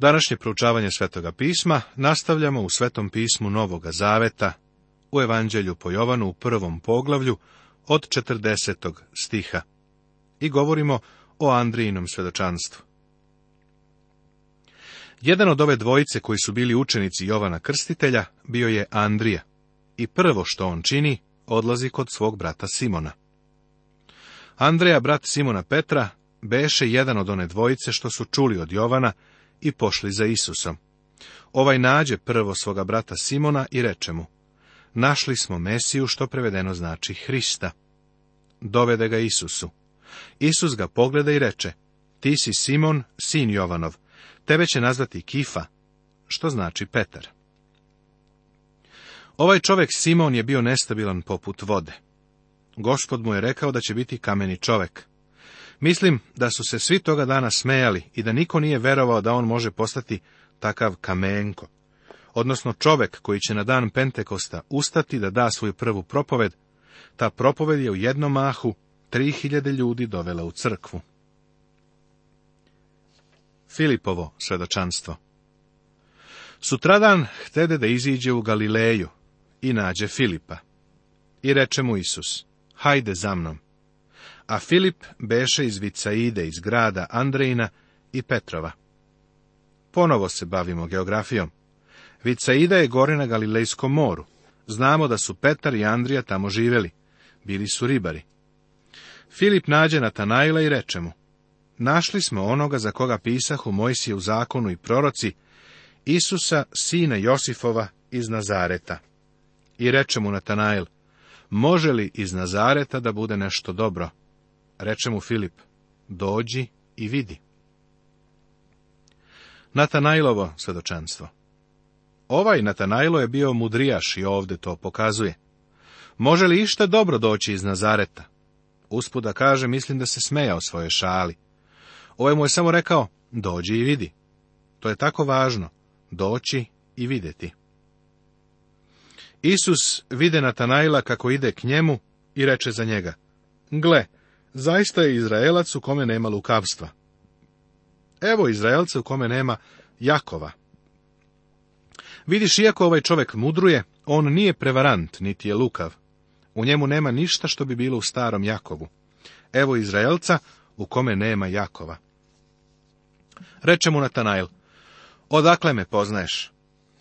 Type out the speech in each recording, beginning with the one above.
Današnje proučavanje Svetoga pisma nastavljamo u Svetom pismu Novoga Zaveta, u Evanđelju po Jovanu u prvom poglavlju od 40. stiha i govorimo o Andrijinom svedočanstvu. Jedan od ove dvojice koji su bili učenici Jovana Krstitelja bio je Andrija i prvo što on čini, odlazi kod svog brata Simona. Andreja, brat Simona Petra, beše jedan od one dvojice što su čuli od Jovana i pošli za Isusom. Ovaj nađe prvo svoga brata Simona i reče mu, našli smo Mesiju, što prevedeno znači Hrista. Dovede ga Isusu. Isus ga pogleda i reče, ti si Simon, sin Jovanov, tebe će nazvati Kifa, što znači Petar. Ovaj čovjek Simon je bio nestabilan poput vode. Gospod mu je rekao da će biti kameni čovjek. Mislim da su se svi toga dana smejali i da niko nije verovao da on može postati takav kamenko, odnosno čovek koji će na dan Pentekosta ustati da da svoju prvu propoved, ta propoved je u jednom mahu tri hiljade ljudi dovela u crkvu. Filipovo svedočanstvo Sutradan htede da iziđe u Galileju i nađe Filipa. I reče mu Isus, hajde za mnom a Filip beše iz Vicaide, iz grada Andrejina i Petrova. Ponovo se bavimo geografijom. Vicaida je gore na Galilejskom moru. Znamo da su Petar i Andrija tamo živeli. Bili su ribari. Filip nađe Natanaila i reče mu, našli smo onoga za koga pisah u Mojsije u zakonu i proroci, Isusa, sina Josifova iz Nazareta. I reče mu Natanael može li iz Nazareta da bude nešto dobro? reče mu Filip, dođi i vidi. Natanajlovo svedočanstvo Ovaj Natanajlo je bio mudrijaš i ovdje to pokazuje. Može li išta dobro doći iz Nazareta? Uspuda kaže, mislim da se smeja o svoje šali. Ovaj mu je samo rekao, dođi i vidi. To je tako važno, doći i videti. Isus vide Natanajla kako ide k njemu i reče za njega, gle, Zaista je Izraelac u kome nema lukavstva. Evo Izraelca u kome nema Jakova. Vidiš, iako ovaj čovjek mudruje, on nije prevarant, niti je lukav. U njemu nema ništa što bi bilo u starom Jakovu. Evo Izraelca u kome nema Jakova. Reče mu Natanael, odakle me poznaješ?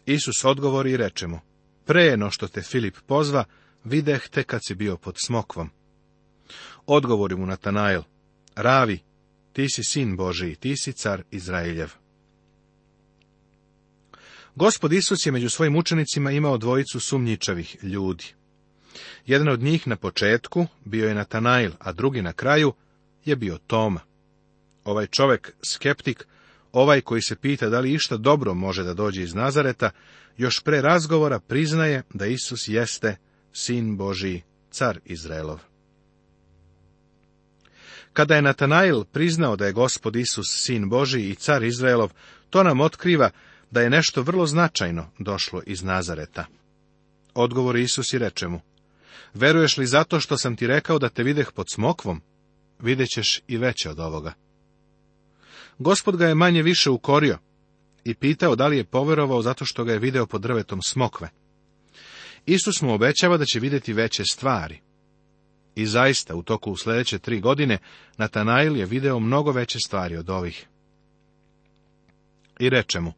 Isus odgovori i reče mu, pre no što te Filip pozva, videh te kad si bio pod smokvom. Odgovori mu Natanael, Ravi, ti si sin Boži, ti si car Izraeljev. Gospod Isus je među svojim učenicima imao dvojicu sumnjičavih ljudi. Jedan od njih na početku bio je Natanael, a drugi na kraju je bio Toma. Ovaj čovek, skeptik, ovaj koji se pita da li išta dobro može da dođe iz Nazareta, još pre razgovora priznaje da Isus jeste sin Boži, car Izraelov. Kada je Natanail priznao da je gospod Isus sin Boži i car Izraelov, to nam otkriva da je nešto vrlo značajno došlo iz Nazareta. Odgovor Isus i reče mu, veruješ li zato što sam ti rekao da te videh pod smokvom? Vidjet ćeš i veće od ovoga. Gospod ga je manje više ukorio i pitao da li je poverovao zato što ga je video pod drvetom smokve. Isus mu obećava da će vidjeti veće stvari. I zaista, u toku sljedeće tri godine, Natanail je video mnogo veće stvari od ovih. I reče mu,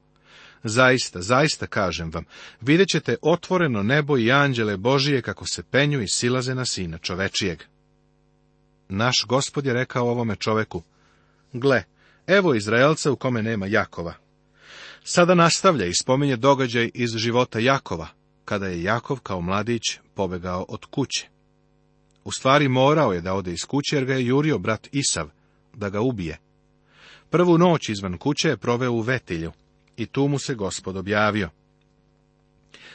zaista, zaista kažem vam, vidjet ćete otvoreno nebo i anđele Božije kako se penju i silaze na sina čovečijeg. Naš gospod je rekao ovome čoveku, gle, evo Izraelca u kome nema Jakova. Sada nastavlja i spominje događaj iz života Jakova, kada je Jakov kao mladić pobegao od kuće. U stvari morao je da ode iz kuće jer ga je jurio brat Isav da ga ubije. Prvu noć izvan kuće je proveo u vetilju i tu mu se gospod objavio.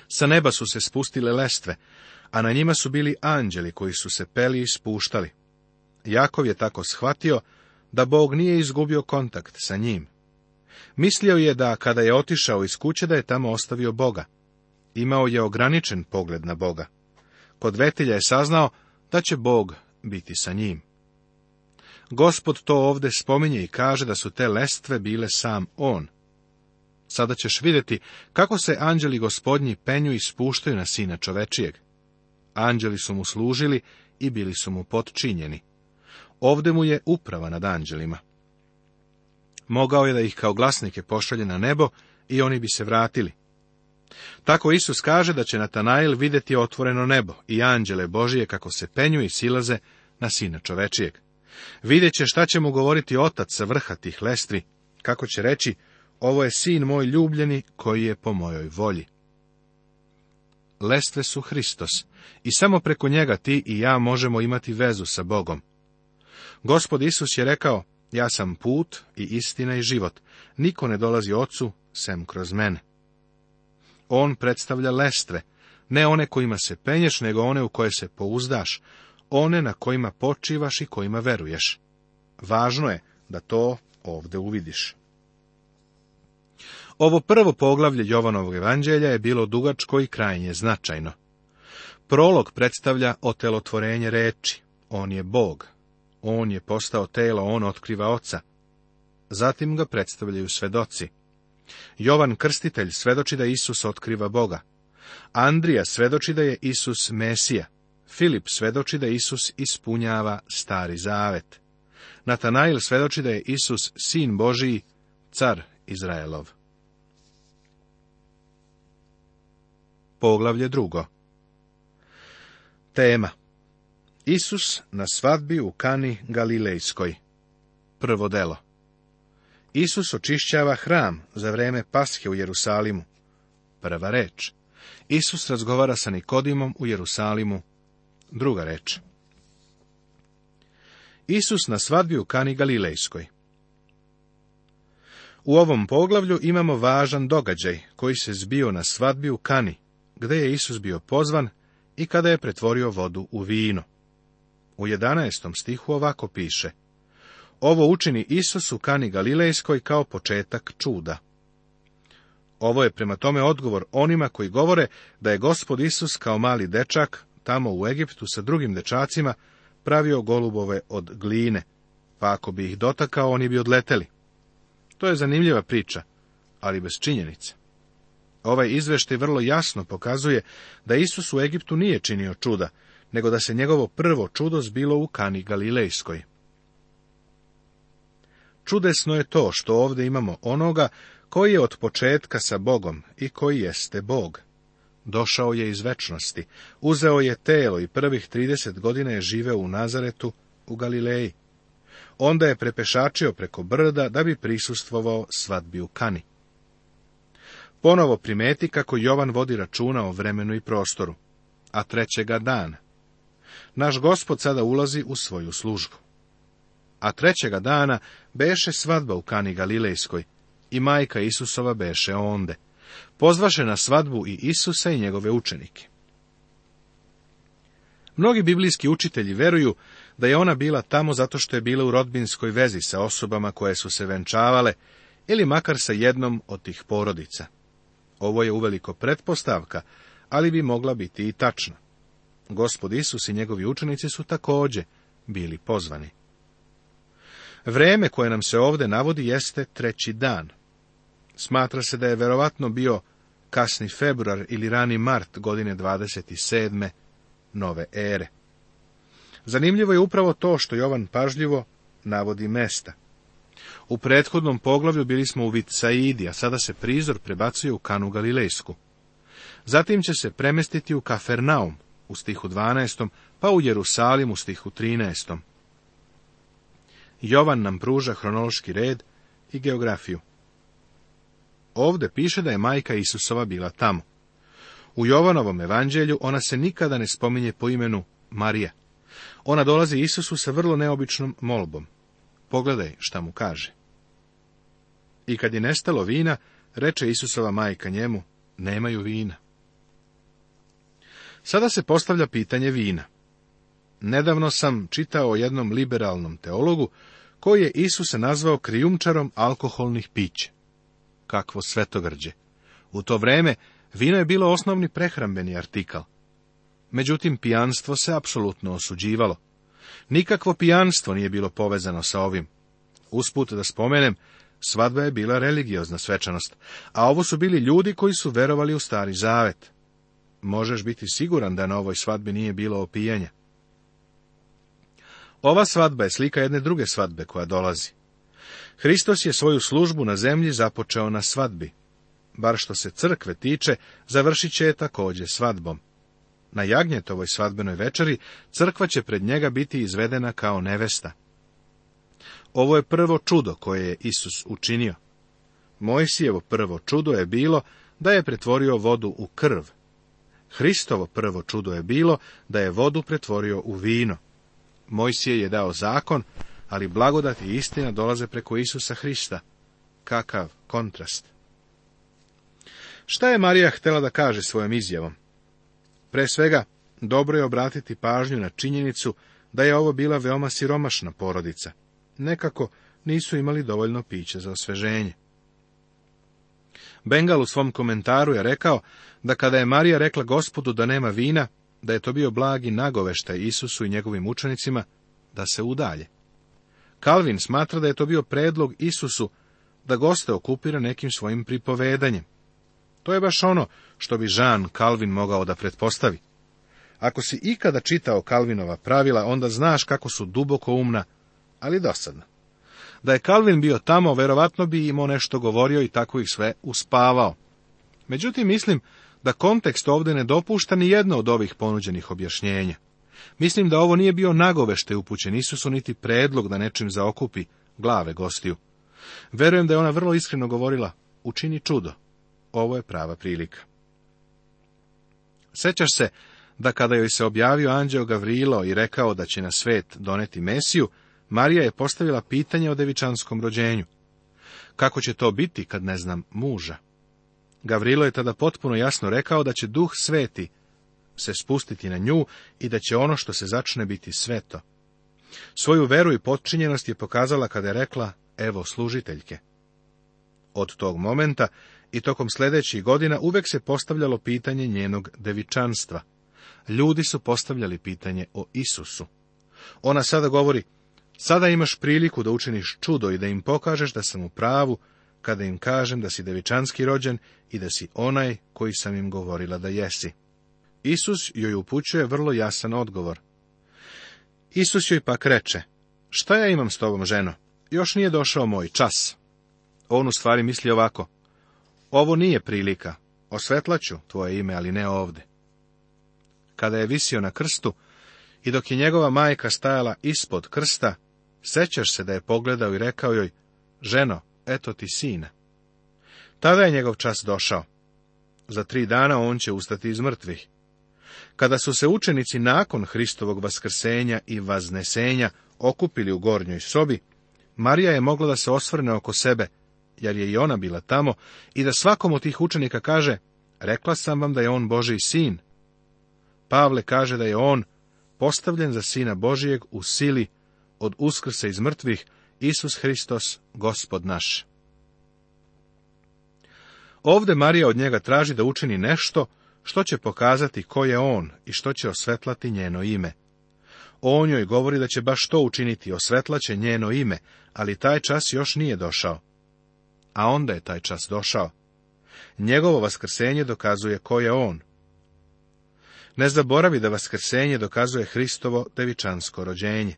Sa neba su se spustile lestve, a na njima su bili anđeli koji su se peli i spuštali. Jakov je tako shvatio da Bog nije izgubio kontakt sa njim. Mislio je da kada je otišao iz kuće da je tamo ostavio Boga. Imao je ograničen pogled na Boga. Kod vetilja je saznao da će Bog biti sa njim. Gospod to ovdje spominje i kaže da su te lestve bile sam on. Sada ćeš vidjeti kako se anđeli gospodnji penju i spuštaju na sina čovečijeg. Anđeli su mu služili i bili su mu potčinjeni. Ovde mu je uprava nad anđelima. Mogao je da ih kao glasnike pošalje na nebo i oni bi se vratili. Tako Isus kaže da će Natanael vidjeti otvoreno nebo i anđele Božije kako se penju i silaze na sina čovečijeg. Vidjet će šta će mu govoriti otac sa vrha tih lestri, kako će reći, ovo je sin moj ljubljeni koji je po mojoj volji. Lestve su Hristos i samo preko njega ti i ja možemo imati vezu sa Bogom. Gospod Isus je rekao, ja sam put i istina i život, niko ne dolazi ocu sem kroz mene. On predstavlja lestre, ne one kojima se penješ, nego one u koje se pouzdaš, one na kojima počivaš i kojima veruješ. Važno je da to ovde uvidiš. Ovo prvo poglavlje Jovanovog evanđelja je bilo dugačko i krajnje značajno. Prolog predstavlja otelotvorenje reči. On je Bog. On je postao telo, on otkriva oca. Zatim ga predstavljaju svedoci. Jovan Krstitelj svedoči da Isus otkriva Boga. Andrija svedoči da je Isus Mesija. Filip svedoči da Isus ispunjava stari zavet. Natanael svedoči da je Isus sin Božiji, car Izraelov. Poglavlje drugo Tema Isus na svadbi u Kani Galilejskoj Prvo delo Isus očišćava hram za vrijeme pashe u Jerusalimu. Prva reč. Isus razgovara sa Nikodimom u Jerusalimu. Druga reč. Isus na svadbi u Kani Galilejskoj. U ovom poglavlju imamo važan događaj koji se zbio na svadbi u Kani, gdje je Isus bio pozvan i kada je pretvorio vodu u vino. U 11. stihu ovako piše – ovo učini Isus u Kani Galilejskoj kao početak čuda. Ovo je prema tome odgovor onima koji govore da je gospod Isus kao mali dečak tamo u Egiptu sa drugim dečacima pravio golubove od gline, pa ako bi ih dotakao oni bi odleteli. To je zanimljiva priča, ali bez činjenice. Ovaj izveštaj vrlo jasno pokazuje da Isus u Egiptu nije činio čuda, nego da se njegovo prvo čudo zbilo u Kani Galilejskoj. Čudesno je to što ovdje imamo onoga koji je od početka sa Bogom i koji jeste Bog. Došao je iz večnosti, uzeo je telo i prvih 30 godina je živeo u Nazaretu, u Galileji. Onda je prepešačio preko brda da bi prisustvovao svadbi u Kani. Ponovo primeti kako Jovan vodi računa o vremenu i prostoru. A trećega dana. Naš gospod sada ulazi u svoju službu. A trećega dana beše svadba u Kani Galilejskoj i majka Isusova beše onde. Pozvaše na svadbu i Isusa i njegove učenike. Mnogi biblijski učitelji veruju da je ona bila tamo zato što je bila u rodbinskoj vezi sa osobama koje su se venčavale ili makar sa jednom od tih porodica. Ovo je uveliko pretpostavka, ali bi mogla biti i tačna. Gospod Isus i njegovi učenici su također bili pozvani. Vreme koje nam se ovde navodi jeste treći dan. Smatra se da je verovatno bio kasni februar ili rani mart godine 27. nove ere. Zanimljivo je upravo to što Jovan pažljivo navodi mesta. U prethodnom poglavlju bili smo u Vitsaidi, a sada se prizor prebacuje u Kanu Galilejsku. Zatim će se premestiti u Kafernaum u stihu 12. pa u Jerusalim u stihu 13. Jovan nam pruža hronološki red i geografiju. Ovde piše da je majka Isusova bila tamo. U Jovanovom evanđelju ona se nikada ne spominje po imenu Marija. Ona dolazi Isusu sa vrlo neobičnom molbom. Pogledaj šta mu kaže. I kad je nestalo vina, reče Isusova majka njemu, nemaju vina. Sada se postavlja pitanje vina. Nedavno sam čitao o jednom liberalnom teologu koji je Isusa nazvao krijumčarom alkoholnih pića. Kakvo svetogrđe! U to vreme vino je bilo osnovni prehrambeni artikal. Međutim, pijanstvo se apsolutno osuđivalo. Nikakvo pijanstvo nije bilo povezano sa ovim. Usput da spomenem, svadba je bila religiozna svečanost, a ovo su bili ljudi koji su verovali u stari zavet. Možeš biti siguran da na ovoj svadbi nije bilo opijanja. Ova svadba je slika jedne druge svadbe koja dolazi. Hristos je svoju službu na zemlji započeo na svadbi. Bar što se crkve tiče, završit će je također svadbom. Na jagnjetovoj svadbenoj večeri crkva će pred njega biti izvedena kao nevesta. Ovo je prvo čudo koje je Isus učinio. Mojsijevo prvo čudo je bilo da je pretvorio vodu u krv. Hristovo prvo čudo je bilo da je vodu pretvorio u vino. Mojsije je dao zakon, ali blagodat i istina dolaze preko Isusa Hrista. Kakav kontrast! Šta je Marija htjela da kaže svojom izjavom? Pre svega, dobro je obratiti pažnju na činjenicu da je ovo bila veoma siromašna porodica. Nekako nisu imali dovoljno piće za osveženje. Bengal u svom komentaru je rekao da kada je Marija rekla gospodu da nema vina, da je to bio blagi nagoveštaj Isusu i njegovim učenicima da se udalje. Kalvin smatra da je to bio predlog Isusu da goste okupira nekim svojim pripovedanjem. To je baš ono što bi Žan Kalvin mogao da pretpostavi. Ako si ikada čitao Kalvinova pravila, onda znaš kako su duboko umna, ali dosadna. Da je Kalvin bio tamo, verovatno bi imao nešto govorio i tako ih sve uspavao. Međutim, mislim da kontekst ovdje ne dopušta ni jedno od ovih ponuđenih objašnjenja. Mislim da ovo nije bio nagovešte upućen Isusu niti predlog da nečim zaokupi glave gostiju. Verujem da je ona vrlo iskreno govorila, učini čudo, ovo je prava prilika. Sećaš se da kada joj se objavio anđeo Gavrilo i rekao da će na svet doneti Mesiju, Marija je postavila pitanje o devičanskom rođenju. Kako će to biti kad ne znam muža? Gavrilo je tada potpuno jasno rekao da će duh sveti se spustiti na nju i da će ono što se začne biti sveto. Svoju veru i potčinjenost je pokazala kada je rekla, evo služiteljke. Od tog momenta i tokom sljedećih godina uvek se postavljalo pitanje njenog devičanstva. Ljudi su postavljali pitanje o Isusu. Ona sada govori, sada imaš priliku da učiniš čudo i da im pokažeš da sam u pravu kada im kažem da si devičanski rođen i da si onaj koji sam im govorila da jesi. Isus joj upućuje vrlo jasan odgovor. Isus joj pak reče, šta ja imam s tobom, ženo? Još nije došao moj čas. On u stvari misli ovako, ovo nije prilika, osvetlaću tvoje ime, ali ne ovde. Kada je visio na krstu i dok je njegova majka stajala ispod krsta, sećaš se da je pogledao i rekao joj, ženo, eto ti sina. Tada je njegov čas došao. Za tri dana on će ustati iz mrtvih. Kada su se učenici nakon Hristovog vaskrsenja i vaznesenja okupili u gornjoj sobi, Marija je mogla da se osvrne oko sebe, jer je i ona bila tamo, i da svakom od tih učenika kaže, rekla sam vam da je on Boži sin. Pavle kaže da je on postavljen za sina Božijeg u sili od uskrsa iz mrtvih Isus Hristos, gospod naš. Ovde Marija od njega traži da učini nešto što će pokazati ko je on i što će osvetlati njeno ime. On joj govori da će baš to učiniti, osvetlaće njeno ime, ali taj čas još nije došao. A onda je taj čas došao. Njegovo vaskrsenje dokazuje ko je on. Ne zaboravi da vaskrsenje dokazuje Hristovo devičansko rođenje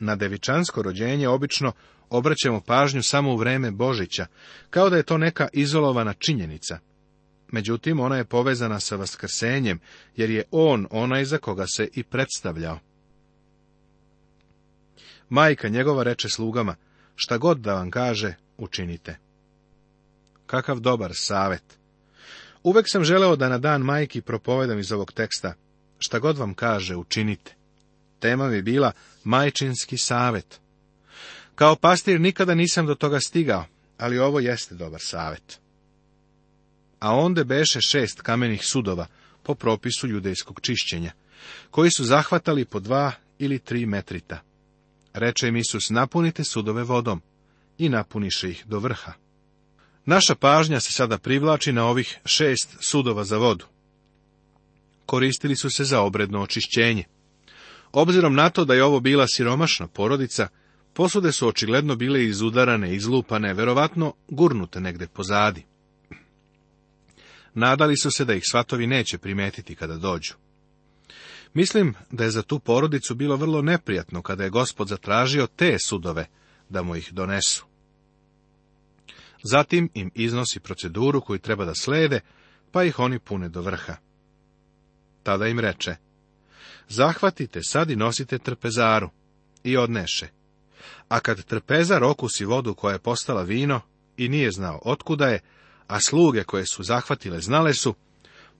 na devičansko rođenje obično obraćamo pažnju samo u vreme Božića, kao da je to neka izolovana činjenica. Međutim, ona je povezana sa vaskrsenjem, jer je on onaj za koga se i predstavljao. Majka njegova reče slugama, šta god da vam kaže, učinite. Kakav dobar savet! Uvek sam želeo da na dan majki propovedam iz ovog teksta, šta god vam kaže, učinite tema bi bila majčinski savet. Kao pastir nikada nisam do toga stigao, ali ovo jeste dobar savet. A onda beše šest kamenih sudova, po propisu judejskog čišćenja, koji su zahvatali po dva ili tri metrita. Reče im Isus, napunite sudove vodom i napuniše ih do vrha. Naša pažnja se sada privlači na ovih šest sudova za vodu. Koristili su se za obredno očišćenje. Obzirom na to da je ovo bila siromašna porodica, posude su očigledno bile izudarane, izlupane, verovatno gurnute negde pozadi. Nadali su se da ih svatovi neće primetiti kada dođu. Mislim da je za tu porodicu bilo vrlo neprijatno kada je gospod zatražio te sudove da mu ih donesu. Zatim im iznosi proceduru koju treba da slede, pa ih oni pune do vrha. Tada im reče, zahvatite sad i nosite trpezaru. I odneše. A kad trpezar okusi vodu koja je postala vino i nije znao otkuda je, a sluge koje su zahvatile znale su,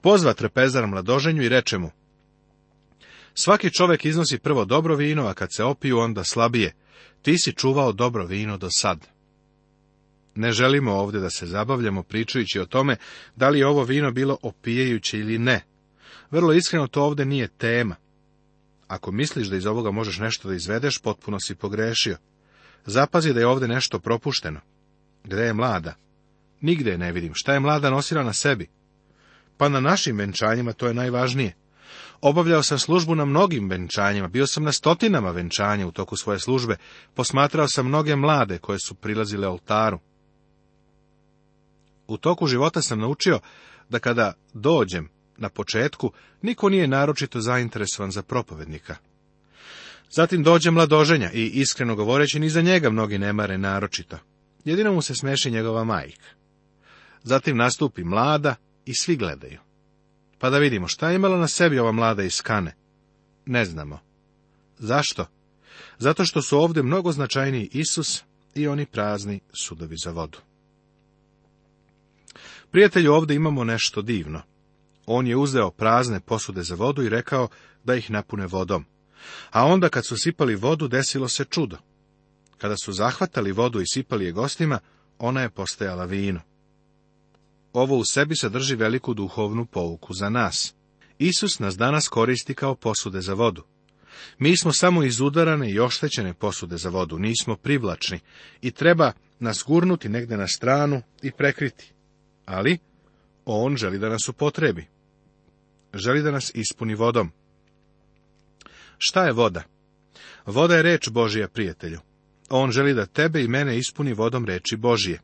pozva trpezar mladoženju i reče mu, Svaki čovek iznosi prvo dobro vino, a kad se opiju onda slabije. Ti si čuvao dobro vino do sad. Ne želimo ovdje da se zabavljamo pričajući o tome da li je ovo vino bilo opijajuće ili ne. Vrlo iskreno to ovdje nije tema. Ako misliš da iz ovoga možeš nešto da izvedeš, potpuno si pogrešio. Zapazi da je ovdje nešto propušteno. Gde je mlada? Nigde je ne vidim. Šta je mlada nosila na sebi? Pa na našim venčanjima to je najvažnije. Obavljao sam službu na mnogim venčanjima, bio sam na stotinama venčanja u toku svoje službe, posmatrao sam mnoge mlade koje su prilazile oltaru. U toku života sam naučio da kada dođem na početku niko nije naročito zainteresovan za propovednika. Zatim dođe mladoženja i, iskreno govoreći, ni za njega mnogi ne mare naročito. Jedino mu se smeši njegova majka. Zatim nastupi mlada i svi gledaju. Pa da vidimo šta je imala na sebi ova mlada iz Kane. Ne znamo. Zašto? Zato što su ovdje mnogo značajniji Isus i oni prazni sudovi za vodu. Prijatelju, ovdje imamo nešto divno. On je uzeo prazne posude za vodu i rekao da ih napune vodom. A onda kad su sipali vodu, desilo se čudo. Kada su zahvatali vodu i sipali je gostima, ona je postajala vino. Ovo u sebi sadrži veliku duhovnu pouku za nas. Isus nas danas koristi kao posude za vodu. Mi smo samo izudarane i oštećene posude za vodu, nismo privlačni i treba nas gurnuti negde na stranu i prekriti. Ali, on želi da nas upotrebi. Želi da nas ispuni vodom. Šta je voda? Voda je reč Božija prijatelju. On želi da tebe i mene ispuni vodom reči Božije.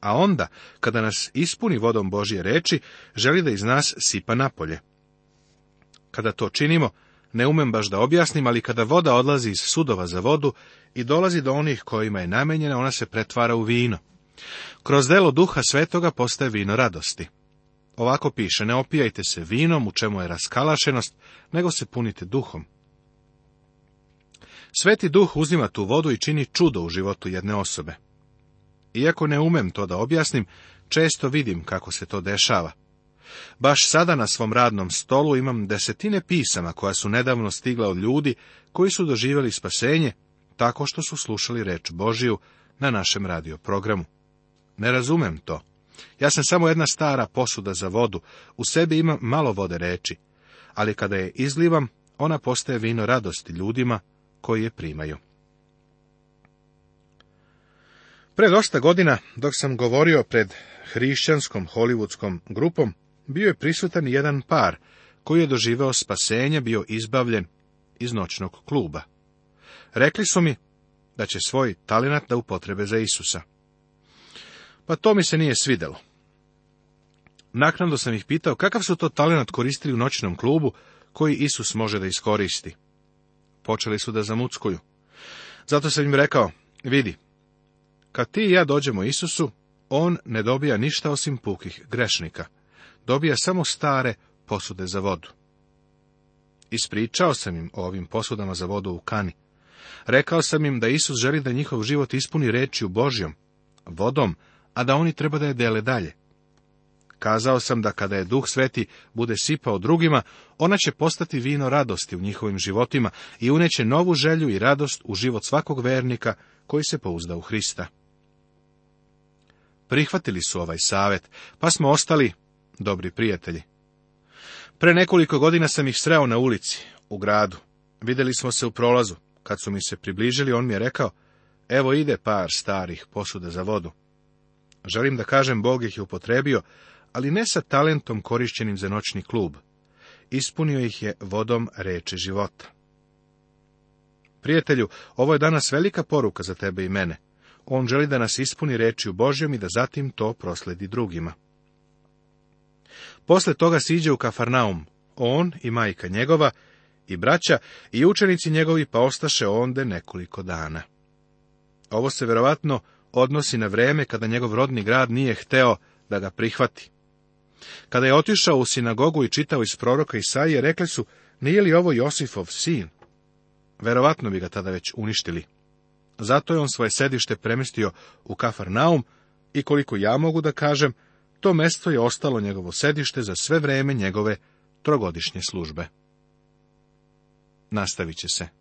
A onda, kada nas ispuni vodom Božije reči, želi da iz nas sipa napolje. Kada to činimo, ne umem baš da objasnim, ali kada voda odlazi iz sudova za vodu i dolazi do onih kojima je namenjena, ona se pretvara u vino. Kroz delo duha svetoga postaje vino radosti. Ovako piše, ne opijajte se vinom u čemu je raskalašenost, nego se punite duhom. Sveti duh uzima tu vodu i čini čudo u životu jedne osobe. Iako ne umem to da objasnim, često vidim kako se to dešava. Baš sada na svom radnom stolu imam desetine pisama koja su nedavno stigla od ljudi koji su doživjeli spasenje tako što su slušali reč Božiju na našem radioprogramu. Ne razumem to. Ja sam samo jedna stara posuda za vodu, u sebi imam malo vode reči, ali kada je izlivam, ona postaje vino radosti ljudima koji je primaju. Pre dosta godina, dok sam govorio pred hrišćanskom hollywoodskom grupom, bio je prisutan jedan par koji je doživeo spasenje, bio izbavljen iz noćnog kluba. Rekli su mi da će svoj talenat da upotrebe za Isusa. Pa to mi se nije svidelo. Naknadno sam ih pitao kakav su to talenat koristili u noćnom klubu koji Isus može da iskoristi. Počeli su da zamuckuju. Zato sam im rekao, vidi, kad ti i ja dođemo Isusu, on ne dobija ništa osim pukih grešnika. Dobija samo stare posude za vodu. Ispričao sam im o ovim posudama za vodu u kani. Rekao sam im da Isus želi da njihov život ispuni u Božjom, vodom a da oni treba da je dele dalje. Kazao sam da kada je duh sveti bude sipao drugima, ona će postati vino radosti u njihovim životima i uneće novu želju i radost u život svakog vernika koji se pouzda u Hrista. Prihvatili su ovaj savet, pa smo ostali dobri prijatelji. Pre nekoliko godina sam ih sreo na ulici, u gradu. Videli smo se u prolazu. Kad su mi se približili, on mi je rekao, evo ide par starih posuda za vodu. Želim da kažem, Bog ih je upotrebio, ali ne sa talentom korišćenim za noćni klub. Ispunio ih je vodom reči života. Prijatelju, ovo je danas velika poruka za tebe i mene. On želi da nas ispuni u Božjom i da zatim to prosledi drugima. Posle toga siđe u Kafarnaum, on i majka njegova, i braća, i učenici njegovi pa ostaše onde nekoliko dana. Ovo se verovatno odnosi na vrijeme kada njegov rodni grad nije hteo da ga prihvati. Kada je otišao u sinagogu i čitao iz proroka Isaije, rekli su, nije li ovo Josifov sin? Verovatno bi ga tada već uništili. Zato je on svoje sedište premestio u Kafarnaum i koliko ja mogu da kažem, to mesto je ostalo njegovo sedište za sve vrijeme njegove trogodišnje službe. Nastavit će se.